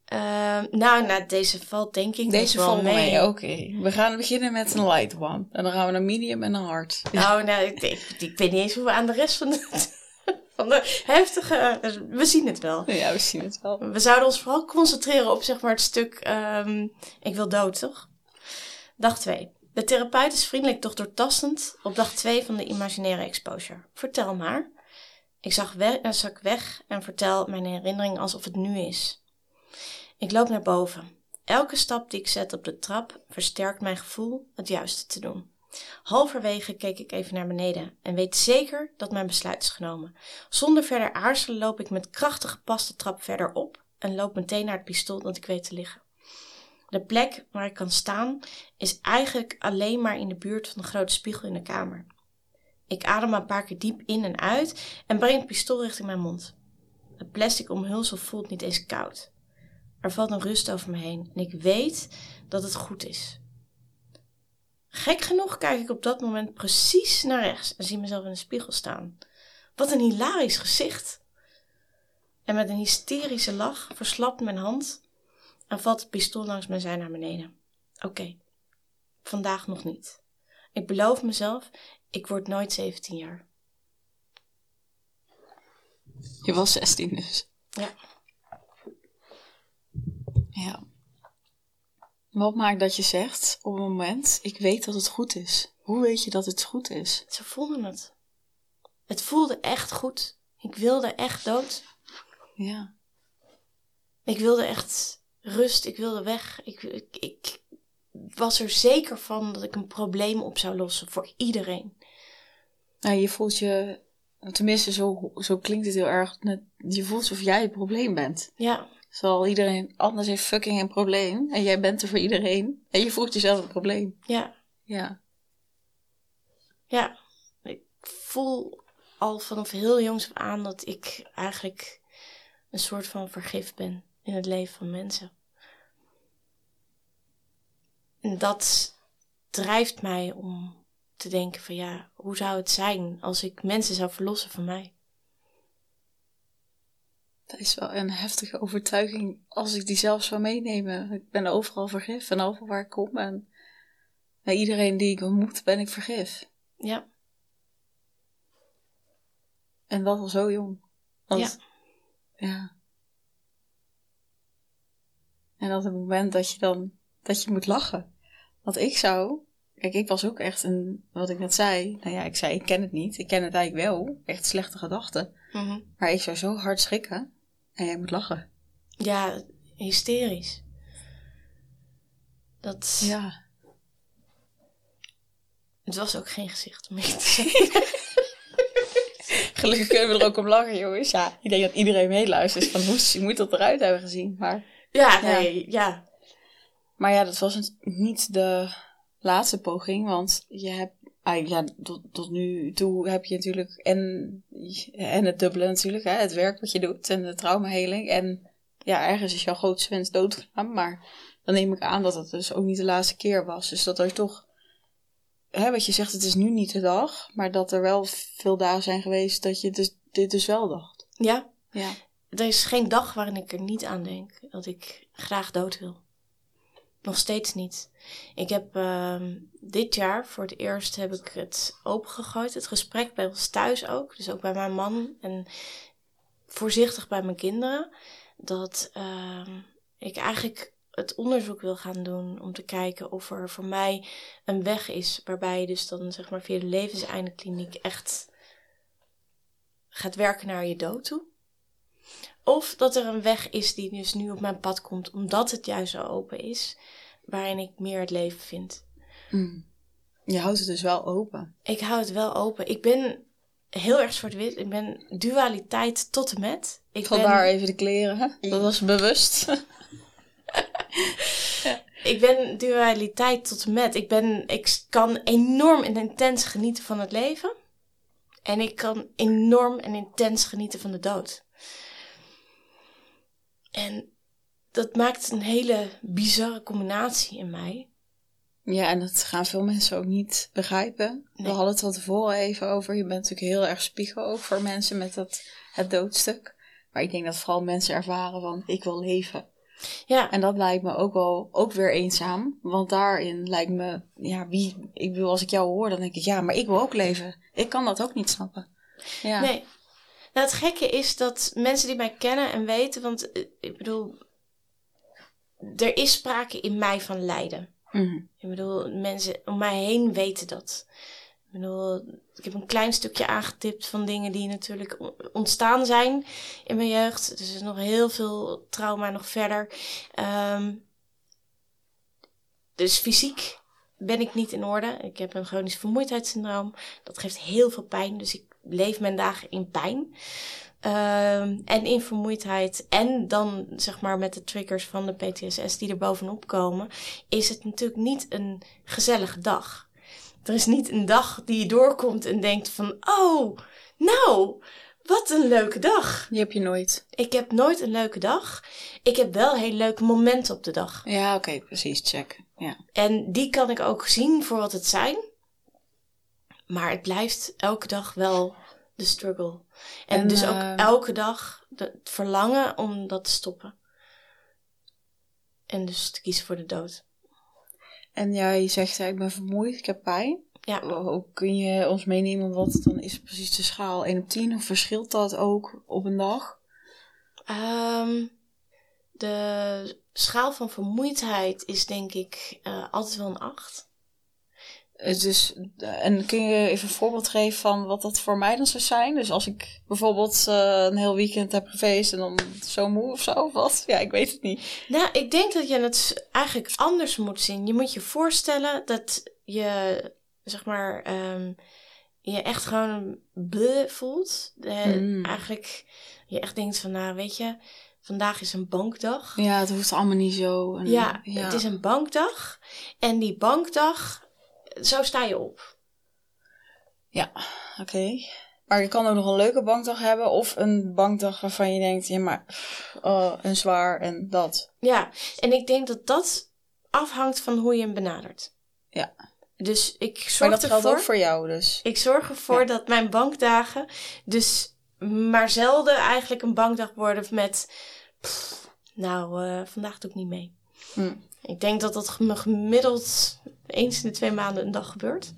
ehm, nou, na deze valt denk ik Deze wel valt mee, mee. oké. We gaan beginnen met een light one. En dan gaan we naar medium en een hard. Nou, nou ik, ik, ik weet niet eens hoe we aan de rest van de, van de heftige... we zien het wel. Ja, we zien het wel. We zouden ons vooral concentreren op zeg maar, het stuk ehm, ik wil dood, toch? Dag 2. De therapeut is vriendelijk doch doortastend op dag 2 van de imaginaire exposure. Vertel maar. Ik zag, eh, zak weg en vertel mijn herinnering alsof het nu is. Ik loop naar boven. Elke stap die ik zet op de trap versterkt mijn gevoel het juiste te doen. Halverwege keek ik even naar beneden en weet zeker dat mijn besluit is genomen. Zonder verder aarzelen loop ik met krachtige pas de trap verder op en loop meteen naar het pistool dat ik weet te liggen. De plek waar ik kan staan is eigenlijk alleen maar in de buurt van de grote spiegel in de kamer. Ik adem een paar keer diep in en uit en breng het pistool richting mijn mond. Het plastic omhulsel voelt niet eens koud. Er valt een rust over me heen en ik weet dat het goed is. Gek genoeg kijk ik op dat moment precies naar rechts en zie mezelf in de spiegel staan. Wat een hilarisch gezicht! En met een hysterische lach verslapt mijn hand en valt het pistool langs mijn zij naar beneden. Oké, vandaag nog niet. Ik beloof mezelf, ik word nooit 17 jaar. Je was 16 dus. Ja. Ja. Wat maakt dat je zegt op een moment, ik weet dat het goed is. Hoe weet je dat het goed is? Zo voelde het. Het voelde echt goed. Ik wilde echt dood. Ja. Ik wilde echt rust. Ik wilde weg. Ik, ik, ik was er zeker van dat ik een probleem op zou lossen voor iedereen. Nou, je voelt je, tenminste zo, zo klinkt het heel erg, net- je voelt alsof jij het probleem bent. Ja, Terwijl iedereen anders heeft fucking een probleem. En jij bent er voor iedereen. En je voelt jezelf een probleem. ja, Ja. ja. Ik voel al vanaf heel jongs af aan dat ik eigenlijk een soort van vergif ben in het leven van mensen. En dat drijft mij om te denken van ja, hoe zou het zijn als ik mensen zou verlossen van mij? Dat is wel een heftige overtuiging als ik die zelf zou meenemen. Ik ben overal vergif en overal waar ik kom. En bij iedereen die ik ontmoet ben ik vergif. Ja, En dat al zo jong. Want- Ja. Ja. En dat het moment dat je dan, dat je moet lachen. Want ik zou, kijk, ik was ook echt een, wat ik net zei. Nou ja, ik zei, ik ken het niet. Ik ken het eigenlijk wel. Echt slechte gedachten. Mhm. Maar ik zou zo hard schrikken. En jij moet lachen. Ja, hysterisch. Dat, Ja. Het was ook geen gezicht om te zeggen. Gelukkig kunnen we er ook om lachen, jongens. Ja, ik denk dat iedereen meeluistert. Van hoe je moet dat eruit hebben gezien. Maar, Ja, nee, ja. maar ja, dat was niet de laatste poging. Want je hebt, eigenlijk, ja, tot, tot nu toe heb je natuurlijk en, en het dubbele natuurlijk. Hè, het werk wat je doet en de traumaheling. En ja, ergens is jouw grootste wens doodgegaan. Maar dan neem ik aan dat het dus ook niet de laatste keer was. Dus dat er toch, hè, wat je zegt, het is nu niet de dag. Maar dat er wel veel dagen zijn geweest dat je dus, dit dus wel dacht. Ja, Ja. Er is geen dag waarin ik er niet aan denk dat ik graag dood wil. Nog steeds niet. Ik heb ehm, dit jaar voor het eerst heb ik het opengegooid. Het gesprek bij ons thuis ook. Dus ook bij mijn man. En voorzichtig bij mijn kinderen. Dat ehm, ik eigenlijk het onderzoek wil gaan doen om te kijken of er voor mij een weg is waarbij je dus dan zeg maar via de levenseindekliniek echt gaat werken naar je dood toe. Of dat er een weg is die dus nu op mijn pad komt, omdat het juist zo open is, waarin ik meer het leven vind. Mm. Je houdt het dus wel open. Ik hou het wel open. Ik ben heel erg zwart-wit. Ik ben dualiteit tot en met. Ik ben, Vandaar even de kleren. hè? Dat was bewust. ik ben dualiteit tot en met. Ik, ben, ik kan enorm en intens genieten van het leven. En ik kan enorm en intens genieten van de dood. En dat maakt een hele bizarre combinatie in mij. Ja, en dat gaan veel mensen ook niet begrijpen. We hadden het al tevoren even over. Je bent natuurlijk heel erg spiegel ook voor mensen met dat, het doodstuk. Maar ik denk dat vooral mensen ervaren van, ik wil leven. Ja, En dat lijkt me ook wel ook weer eenzaam. Want daarin lijkt me, ja, wie, ik bedoel, als ik jou hoor, dan denk ik, ja, maar ik wil ook leven. Ik kan dat ook niet snappen. Ja. Nee. Nou, het gekke is dat mensen die mij kennen en weten, want eh, ik bedoel, er is sprake in mij van lijden. Mhm. Ik bedoel, mensen om mij heen weten dat. Ik bedoel, ik heb een klein stukje aangetipt van dingen die natuurlijk ontstaan zijn in mijn jeugd. Dus er is nog heel veel trauma nog verder. Ehm, dus fysiek ben ik niet in orde. Ik heb een chronisch vermoeidheidssyndroom. Dat geeft heel veel pijn. Dus ik leef mijn dagen in pijn. Ehm, en in vermoeidheid. En dan zeg maar met de triggers van de PTSS die er bovenop komen. Is het natuurlijk niet een gezellige dag. Er is niet een dag die je doorkomt en denkt van... Oh, nou, wat een leuke dag. Die heb je nooit. Ik heb nooit een leuke dag. Ik heb wel hele leuke momenten op de dag. Ja, oké, precies, check. Ja. En die kan ik ook zien voor wat het zijn. Maar het blijft elke dag wel de struggle. En, En, dus ook eh, elke dag de- het verlangen om dat te stoppen. En dus te kiezen voor de dood. En jij zegt, ik ben vermoeid, ik heb pijn. Ja. Hoe kun je ons meenemen wat dan is precies de schaal 1 op 10? Of verschilt dat ook op een dag? Ehm, de schaal van vermoeidheid is denk ik eh, altijd wel een 8. Het Dus, en kun je even een voorbeeld geven van wat dat voor mij dan zou zijn? Dus als ik bijvoorbeeld eh, een heel weekend heb gefeest en dan zo moe of zo, of wat? Ja, ik weet het niet. Nou, ik denk dat je het eigenlijk anders moet zien. Je moet je voorstellen dat je, zeg maar, ehm, je echt gewoon bleh voelt. Eh, Mm. Eigenlijk, je echt denkt van, nou, weet je, vandaag is een bankdag. Ja, het hoeft allemaal niet zo. En, Ja, het is een bankdag. En die bankdag, zo sta je op. Ja, oké. Maar je kan ook nog een leuke bankdag hebben of een bankdag waarvan je denkt, ja maar, oh, een zwaar en dat. Ja, en ik denk dat dat afhangt van hoe je hem benadert. Ja. Dus ik Maar zorg dat geldt ook voor jou dus. Ik zorg ervoor Ja. dat mijn bankdagen dus maar zelden eigenlijk een bankdag worden met... pff, nou, eh, vandaag doe ik niet mee. Hm. Ik denk dat dat me gemiddeld eens in de twee maanden een dag gebeurt.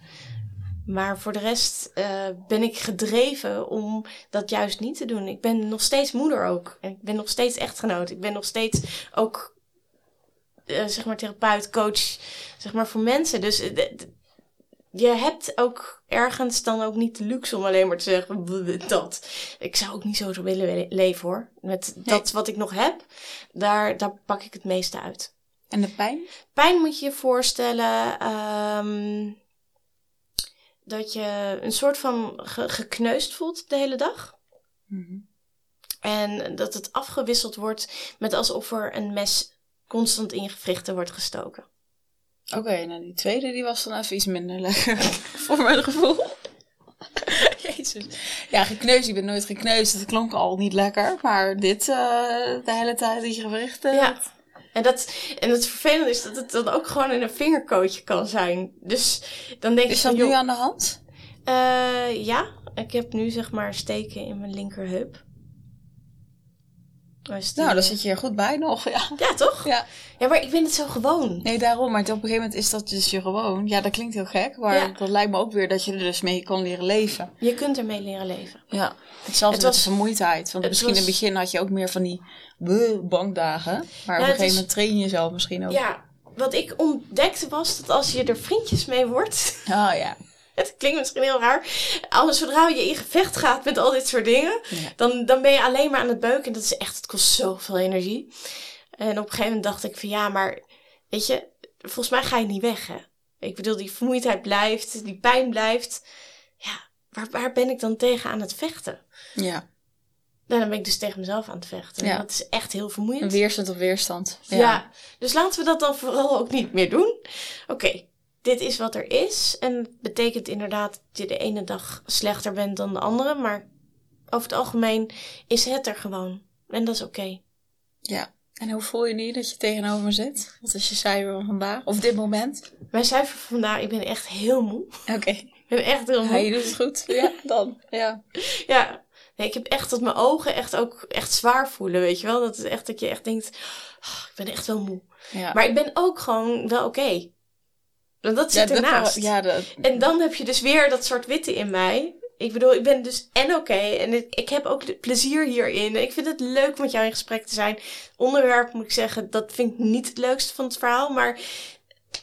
Maar voor de rest eh, ben ik gedreven om dat juist niet te doen. Ik ben nog steeds moeder ook. En ik ben nog steeds echtgenoot. Ik ben nog steeds ook eh, zeg maar therapeut, coach, zeg maar voor mensen. Dus eh, je hebt ook ergens dan ook niet de luxe om alleen maar te zeggen "Bleh, dat. Ik zou ook niet zo zo willen le- leven hoor. Met dat wat ik nog heb, daar, daar pak ik het meeste uit. En de pijn? Pijn moet je je voorstellen ehm, dat je een soort van ge- gekneusd voelt de hele dag. Mhm. En dat het afgewisseld wordt met alsof er een mes constant in je gewrichten wordt gestoken. Oké, nou die tweede die was dan even iets minder lekker. voor mijn gevoel. Jezus. Ja, gekneusd. Ik ben nooit gekneusd. Het klonk al niet lekker. Maar dit eh, de hele tijd dat je gewrichten... Ja. En, dat, en het vervelende is dat het dan ook gewoon in een vingerkootje kan zijn. Dus dan denk Is je dat van, nu aan de hand? eh, ja, ik heb nu zeg maar steken in mijn linkerheup. Dus die, Nou, eh, zit je er goed bij nog. Ja. Ja, toch? ja. Ja, maar ik ben het zo gewoon. Nee, daarom. Maar op een gegeven moment is dat dus je gewoon... Ja, dat klinkt heel gek. Maar Ja. dat lijkt me ook weer dat je er dus mee kan leren leven. Je kunt ermee leren leven. Ja. Hetzelfde Het met was- de vermoeidheid. Want misschien in het begin had je ook meer van die bankdagen. Maar op een gegeven is- moment train je jezelf misschien ook. Ja, wat ik ontdekte was dat als je er vriendjes mee wordt... Oh ja. Het klinkt misschien heel raar. Als zodra je in gevecht gaat met al dit soort dingen, Ja. dan, dan ben je alleen maar aan het beuken. En dat is echt, het kost zoveel energie. En op een gegeven moment dacht ik van ja, maar weet je, volgens mij ga je niet weg hè. Ik bedoel, die vermoeidheid blijft, die pijn blijft. Ja, waar, waar ben ik dan tegen aan het vechten? Ja. Nou, dan ben ik dus tegen mezelf aan het vechten. En Ja. dat is echt heel Een vermoeiend. weerstand op weerstand. Ja. dus laten we dat dan vooral ook niet meer doen. Oké, dit is wat er is. En het betekent inderdaad dat je de ene dag slechter bent dan de andere. Maar over het algemeen is het er gewoon. En dat is oké. Ja. En hoe voel je nu dat je tegenover me zit? Wat is je cijfer van vandaag? Of dit moment? Mijn cijfer van vandaag, ik ben echt heel moe. Oké. Ik ben echt heel Ja, moe. je doet het goed. Ja, dan. Ja. Ja, nee, ik heb echt dat mijn ogen echt ook echt zwaar voelen, weet je wel. Dat is echt dat je echt denkt, "Ah, ik ben echt wel moe. ja. Maar ik ben ook gewoon wel oké. Want dat zit ja, dat- ernaast. Ja, dat, En dan heb je dus weer dat soort witte in mij. Ik bedoel, ik ben dus en oké. en ik, ik heb ook de plezier hierin. Ik vind het leuk om met jou in gesprek te zijn. Onderwerp moet ik zeggen, dat vind ik niet het leukste van het verhaal. Maar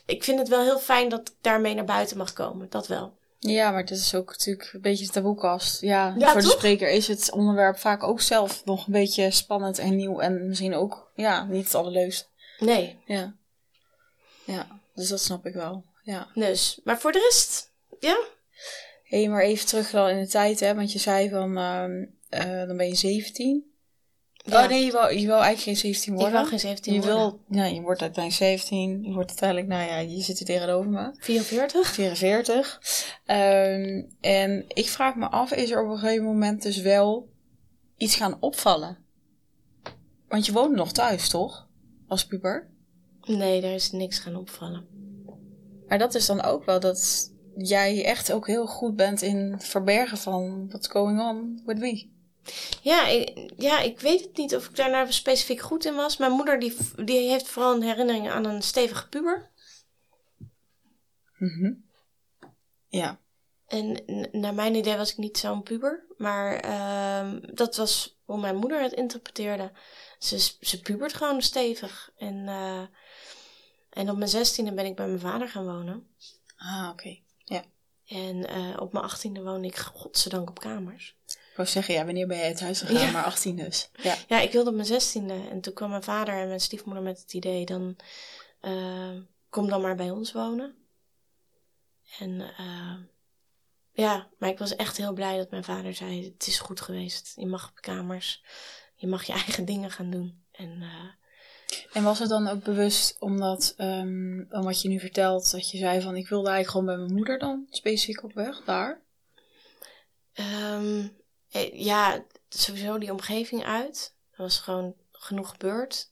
ik vind het wel heel fijn dat ik daarmee naar buiten mag komen. Dat wel. ja, maar het is ook natuurlijk een beetje een taboekast. Ja, Ja, voor de spreker is het onderwerp vaak ook zelf nog een beetje spannend en nieuw. En misschien ook, ja, niet het allerleukste. Nee, Ja. Ja, dus dat snap ik wel. Ja. dus. Maar voor de rest, ja. Hé, hey, maar even terug dan in de tijd, hè. Want je zei van, eh, dan ben je 17. Ja. Oh nee, je wil, je wil eigenlijk geen 17 Ik worden. wil geen 17 Je worden. wil, nou, je wordt uiteindelijk 17. Je wordt uiteindelijk, nou ja, je zit hier tegenover me. 44? 44. Ehm, en ik vraag me af, is er op een gegeven moment dus wel iets gaan opvallen? Want je woonde nog thuis, toch? Als puber. Nee, daar is niks gaan opvallen. Maar dat is dan ook wel dat jij echt ook heel goed bent in verbergen van what's going on with me. Ja ik, ja, ik weet het niet of ik daar nou specifiek goed in was. Mijn moeder die, die heeft vooral een herinnering aan een stevige puber. Mhm. Ja. En naar mijn idee was ik niet zo'n puber. Maar ehm, dat was hoe mijn moeder het interpreteerde. Ze, ze pubert gewoon stevig. En, eh, en op mijn zestiende ben ik bij mijn vader gaan wonen. Ah, oké. Ja. En eh, op mijn achttiende woonde ik godzijdank op kamers. Ik wou zeggen, ja, wanneer ben je uit huis gegaan? Ja. Maar 18 dus. Ja. Ja, ik wilde op mijn zestiende. En toen kwam mijn vader en mijn stiefmoeder met het idee... dan eh, kom dan maar bij ons wonen. En eh, ja, maar ik was echt heel blij dat mijn vader zei... het is goed geweest. Je mag op kamers. Je mag je eigen dingen gaan doen. En En was het dan ook bewust omdat, om wat je nu vertelt, dat je zei van ik wilde eigenlijk gewoon bij mijn moeder dan specifiek op weg, daar? ehm, eh, ja, sowieso die omgeving uit. Er was gewoon genoeg gebeurd.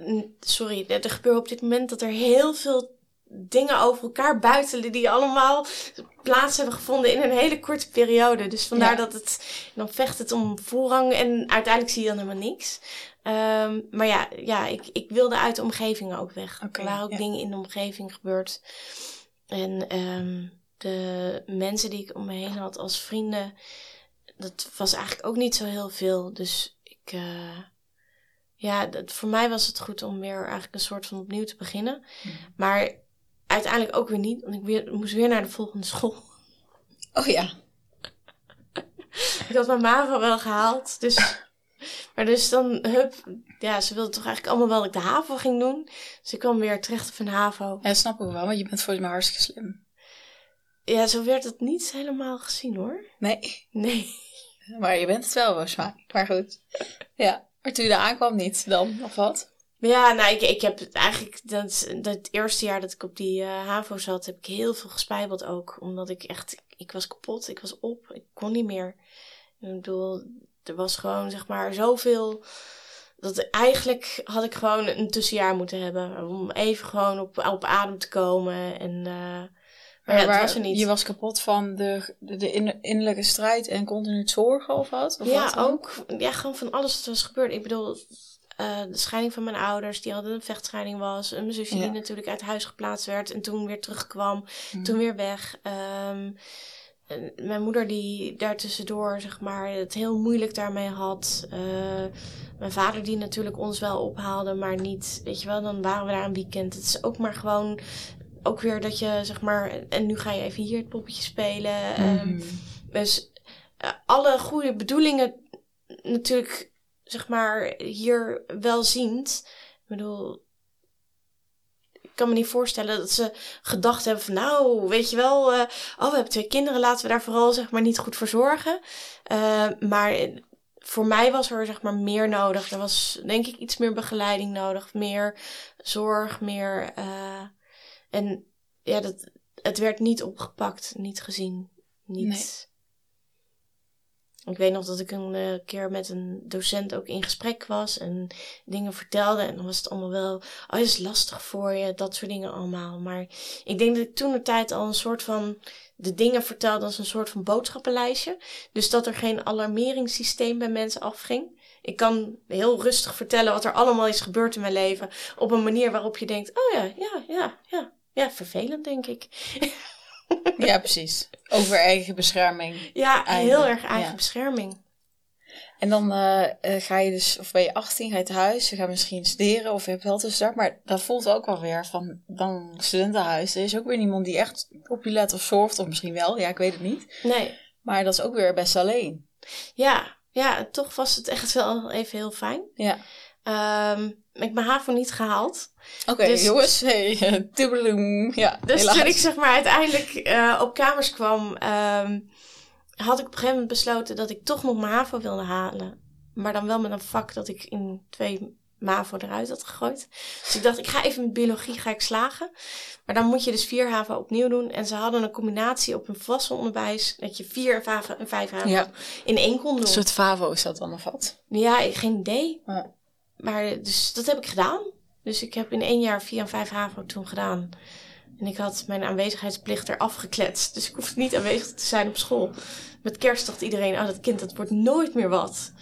N- sorry, er gebeuren op dit moment dat er heel veel dingen over elkaar buitelen die allemaal plaats hebben gevonden in een hele korte periode. Dus vandaar Ja. dat het, dan vecht het om voorrang en uiteindelijk zie je dan helemaal niks. Ehm, maar ja, ja ik, ik wilde uit de omgeving ook weg. Oké, er waren ook ja. dingen in de omgeving gebeurd. En ehm, de mensen die ik om me heen had als vrienden, dat was eigenlijk ook niet zo heel veel. Dus ik, uh, ja, dat, voor mij was het goed om weer eigenlijk een soort van opnieuw te beginnen. Mhm. Maar uiteindelijk ook weer niet, want ik weer, moest weer naar de volgende school. Oh ja. ik had mijn MAVO wel gehaald, dus... Maar dus dan, hup, ja, ze wilden toch eigenlijk allemaal wel dat ik de HAVO ging doen. Dus ik kwam weer terecht op een HAVO. Ja, snap ik wel, want je bent volgens mij hartstikke slim. Ja, zo werd het niet helemaal gezien hoor. Nee. Nee. Maar je bent het wel waarschijnlijk. Maar goed. Ja. Maar toen je daar aankwam niet dan, of wat? Ja, nou, ik, ik heb het eigenlijk, dat, dat eerste jaar dat ik op die uh, HAVO zat, heb ik heel veel gespijbeld ook. Omdat ik echt, ik was kapot, ik was op, ik kon niet meer. Ik bedoel, er was gewoon, zeg maar, zoveel. Dat eigenlijk had ik gewoon een tussenjaar moeten hebben. Om even gewoon op, op adem te komen. En, uh, maar ja, was er niet. Je was kapot van de, de, de innerlijke strijd en continu zorgen of wat? Of ja, wat ook. Ja, gewoon van alles wat was gebeurd. Ik bedoel, uh, de scheiding van mijn ouders, die hadden een vechtscheiding was. En mijn zusje die natuurlijk uit huis geplaatst werd en toen weer terugkwam. Mm. Toen weer weg. Um, mijn moeder die daartussendoor, zeg maar, het heel moeilijk daarmee had. Uh, mijn vader die natuurlijk ons wel ophaalde, maar niet, weet je wel, dan waren we daar een weekend. Het is ook maar gewoon, ook weer dat je, zeg maar, en nu ga je even hier het poppetje spelen. Mm. dus uh, alle goede bedoelingen natuurlijk, zeg maar, hier wel ziend. Ik bedoel, kan me niet voorstellen dat ze gedacht hebben van nou, weet je wel, uh, oh, we hebben twee kinderen, laten we daar vooral zeg maar niet goed voor zorgen. Uh, maar voor mij was er zeg maar meer nodig. Er was denk ik iets meer begeleiding nodig, meer zorg, meer. Uh, en ja, dat, het werd niet opgepakt, niet gezien, niet. Ik weet nog dat ik een uh, keer met een docent ook in gesprek was en dingen vertelde. En dan was het allemaal wel, oh, is lastig voor je, dat soort dingen allemaal. Maar ik denk dat ik toen de tijd al een soort van de dingen vertelde als een soort van boodschappenlijstje. Dus dat er geen alarmeringssysteem bij mensen afging. Ik kan heel rustig vertellen wat er allemaal is gebeurd in mijn leven. Op een manier waarop je denkt, oh ja, ja, ja, ja. Ja, vervelend denk ik. Ja, precies. Over eigen bescherming. Ja, heel erg eigen bescherming. En dan uh, ga je dus, of ben je 18, ga je thuis, je gaat misschien studeren of je hebt wel tussenstart. Maar dat voelt ook wel weer van dan studentenhuis. Er is ook weer niemand die echt op je let of zorgt, of misschien wel, ja, ik weet het niet. Nee. Maar dat is ook weer best alleen. Ja, ja, toch was het echt wel even heel fijn. Ja. Um, ik heb mijn HAVO niet gehaald. Oké, dus, jongens. Hey, ja, dus toen ik zeg maar uiteindelijk uh, op kamers kwam, um, had ik op een gegeven moment besloten dat ik toch nog mijn HAVO wilde halen. Maar dan wel met een vak dat ik in twee MAVO eruit had gegooid. Dus ik dacht, ik ga even met biologie ga ik slagen. Maar dan moet je dus vier HAVO opnieuw doen. En ze hadden een combinatie op een volwassen onderwijs. Dat je vier HAVO en vijf HAVO ja. in één kon doen. Een soort FAVO is dat dan of wat? Ja, geen idee. Ja maar dus dat heb ik gedaan. Dus ik heb in één jaar vier en vijf HAVO toen gedaan. En ik had mijn aanwezigheidsplicht eraf gekletst. Dus ik hoefde niet aanwezig te zijn op school. Met kerst dacht iedereen, oh dat kind dat wordt nooit meer wat.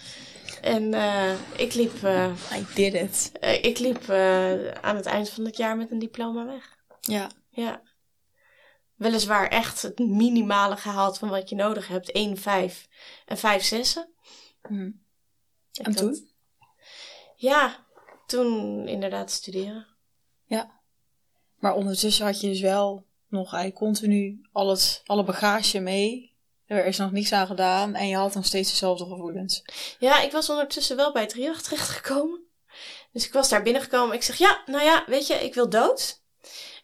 En uh, ik liep... Uh, I did it. Uh, ik liep aan het eind van het jaar met een diploma weg. Ja. Ja. Weliswaar echt het minimale gehaald van wat je nodig hebt. 1, 5 en 5 zessen. Hmm. En toen? Ja, toen inderdaad studeren. Ja. Maar ondertussen had je dus wel nog eigenlijk continu alles, alle bagage mee. Er is nog niets aan gedaan en je had nog steeds dezelfde gevoelens. Ja, ik was ondertussen wel bij het terecht terechtgekomen. Dus ik was daar binnengekomen. Ik zeg, ja, nou ja, weet je, ik wil dood.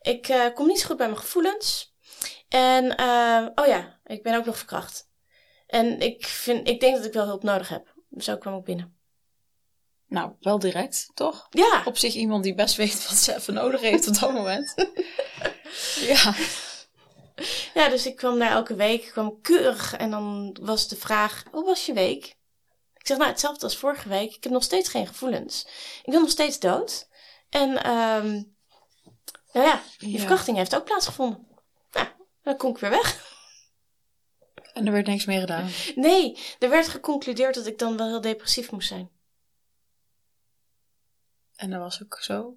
Ik uh, kom niet zo goed bij mijn gevoelens. En, uh, oh ja, ik ben ook nog verkracht. En ik, vind, ik denk dat ik wel hulp nodig heb. Zo kwam ik binnen. Nou, wel direct, toch? Ja. Op zich iemand die best weet wat ze even nodig heeft op dat moment. ja. Ja, dus ik kwam daar elke week, ik kwam keurig en dan was de vraag, hoe was je week? Ik zeg, nou, hetzelfde als vorige week. Ik heb nog steeds geen gevoelens. Ik ben nog steeds dood. En, um, nou ja, die verkrachting heeft ook plaatsgevonden. Nou, dan kom ik weer weg. En er werd niks meer gedaan? Nee, er werd geconcludeerd dat ik dan wel heel depressief moest zijn. En dat was ook zo?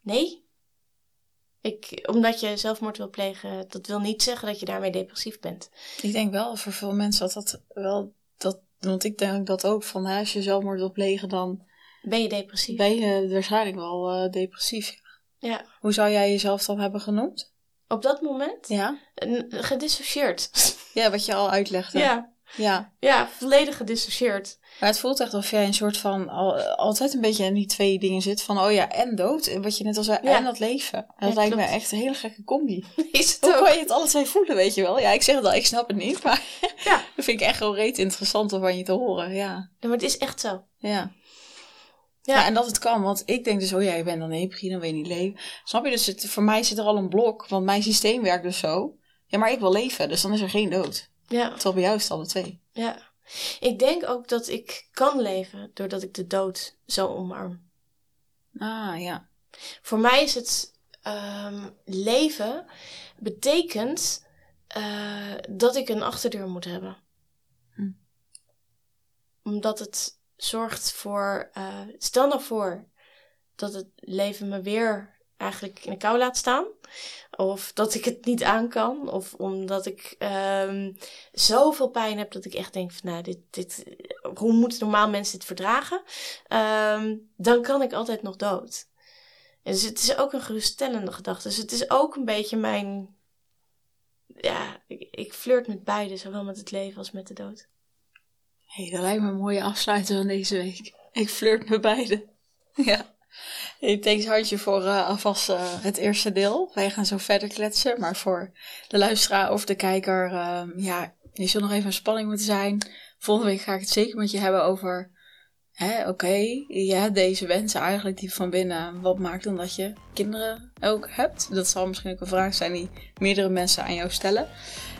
Nee. Ik, omdat je zelfmoord wil plegen, dat wil niet zeggen dat je daarmee depressief bent. Ik denk wel voor veel mensen dat dat wel, dat, want ik denk dat ook van hè, als je zelfmoord wil plegen, dan Ben je depressief? ben je waarschijnlijk wel eh, depressief. Ja. Hoe zou jij jezelf dan hebben genoemd? Op dat moment? Ja? Gedissocieerd. Ja, wat je al uitlegde. ja. Ja. Ja, volledig gedissocieerd. Maar het voelt echt alsof jij een soort van al, altijd een beetje in die twee dingen zit. Van oh ja, en dood. Wat je net al zei, Ja. en dat leven. En dat Ja, lijkt klopt. me echt een hele gekke combi. Is het Hoe ook? kan je het alle twee voelen, weet je wel? Ja, ik zeg het al, ik snap het niet. Maar Ja. dat vind ik echt wel reet interessant om van je te horen. Ja. Ja, maar het is echt zo. Ja. Ja. Ja. en dat het kan, want ik denk dus, oh ja, je bent dan depri, dan wil je niet leven. Snap je? Dus het, voor mij zit er al een blok, want mijn systeem werkt dus zo. Ja, maar ik wil leven, dus dan is er geen dood. Ja. Terwijl bij jou is het alle twee. Ja. Ik denk ook dat ik kan leven doordat ik de dood zo omarm. Ah, ja. Voor mij is het ehm, leven betekent eh, dat ik een achterdeur moet hebben. Hm. Omdat het zorgt voor. eh, stel nou voor dat het leven me weer eigenlijk in de kou laat staan. Of dat ik het niet aan kan. Of omdat ik ehm, zoveel pijn heb dat ik echt denk van nou, dit, dit, hoe moeten normaal mensen dit verdragen? Ehm, dan kan ik altijd nog dood. En Dus het is ook een geruststellende gedachte. Dus het is ook een beetje mijn. Ja, ik, ik flirt met beide, zowel met het leven als met de dood. Hey, dat lijkt me een mooie afsluiter van deze week. Ik flirt met beide. Ja. Hey, thanks Hartje voor eh, alvast eh, het eerste deel. Wij gaan zo verder kletsen. Maar voor de luisteraar of de kijker, ehm, ja, je zult nog even in spanning moeten zijn. Volgende week ga ik het zeker met je hebben over, oké, hebt deze wensen eigenlijk die van binnen. Wat maakt dan dat je kinderen ook hebt? Dat zal misschien ook een vraag zijn die meerdere mensen aan jou stellen.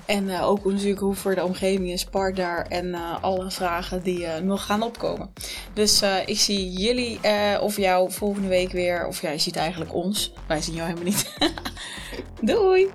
En eh, ook natuurlijk hoe voor de omgeving is, partner en eh, alle vragen die eh, nog gaan opkomen. Dus ik zie jullie of jou volgende week weer. Of jij ziet eigenlijk ons. Wij zien jou helemaal niet. Doei!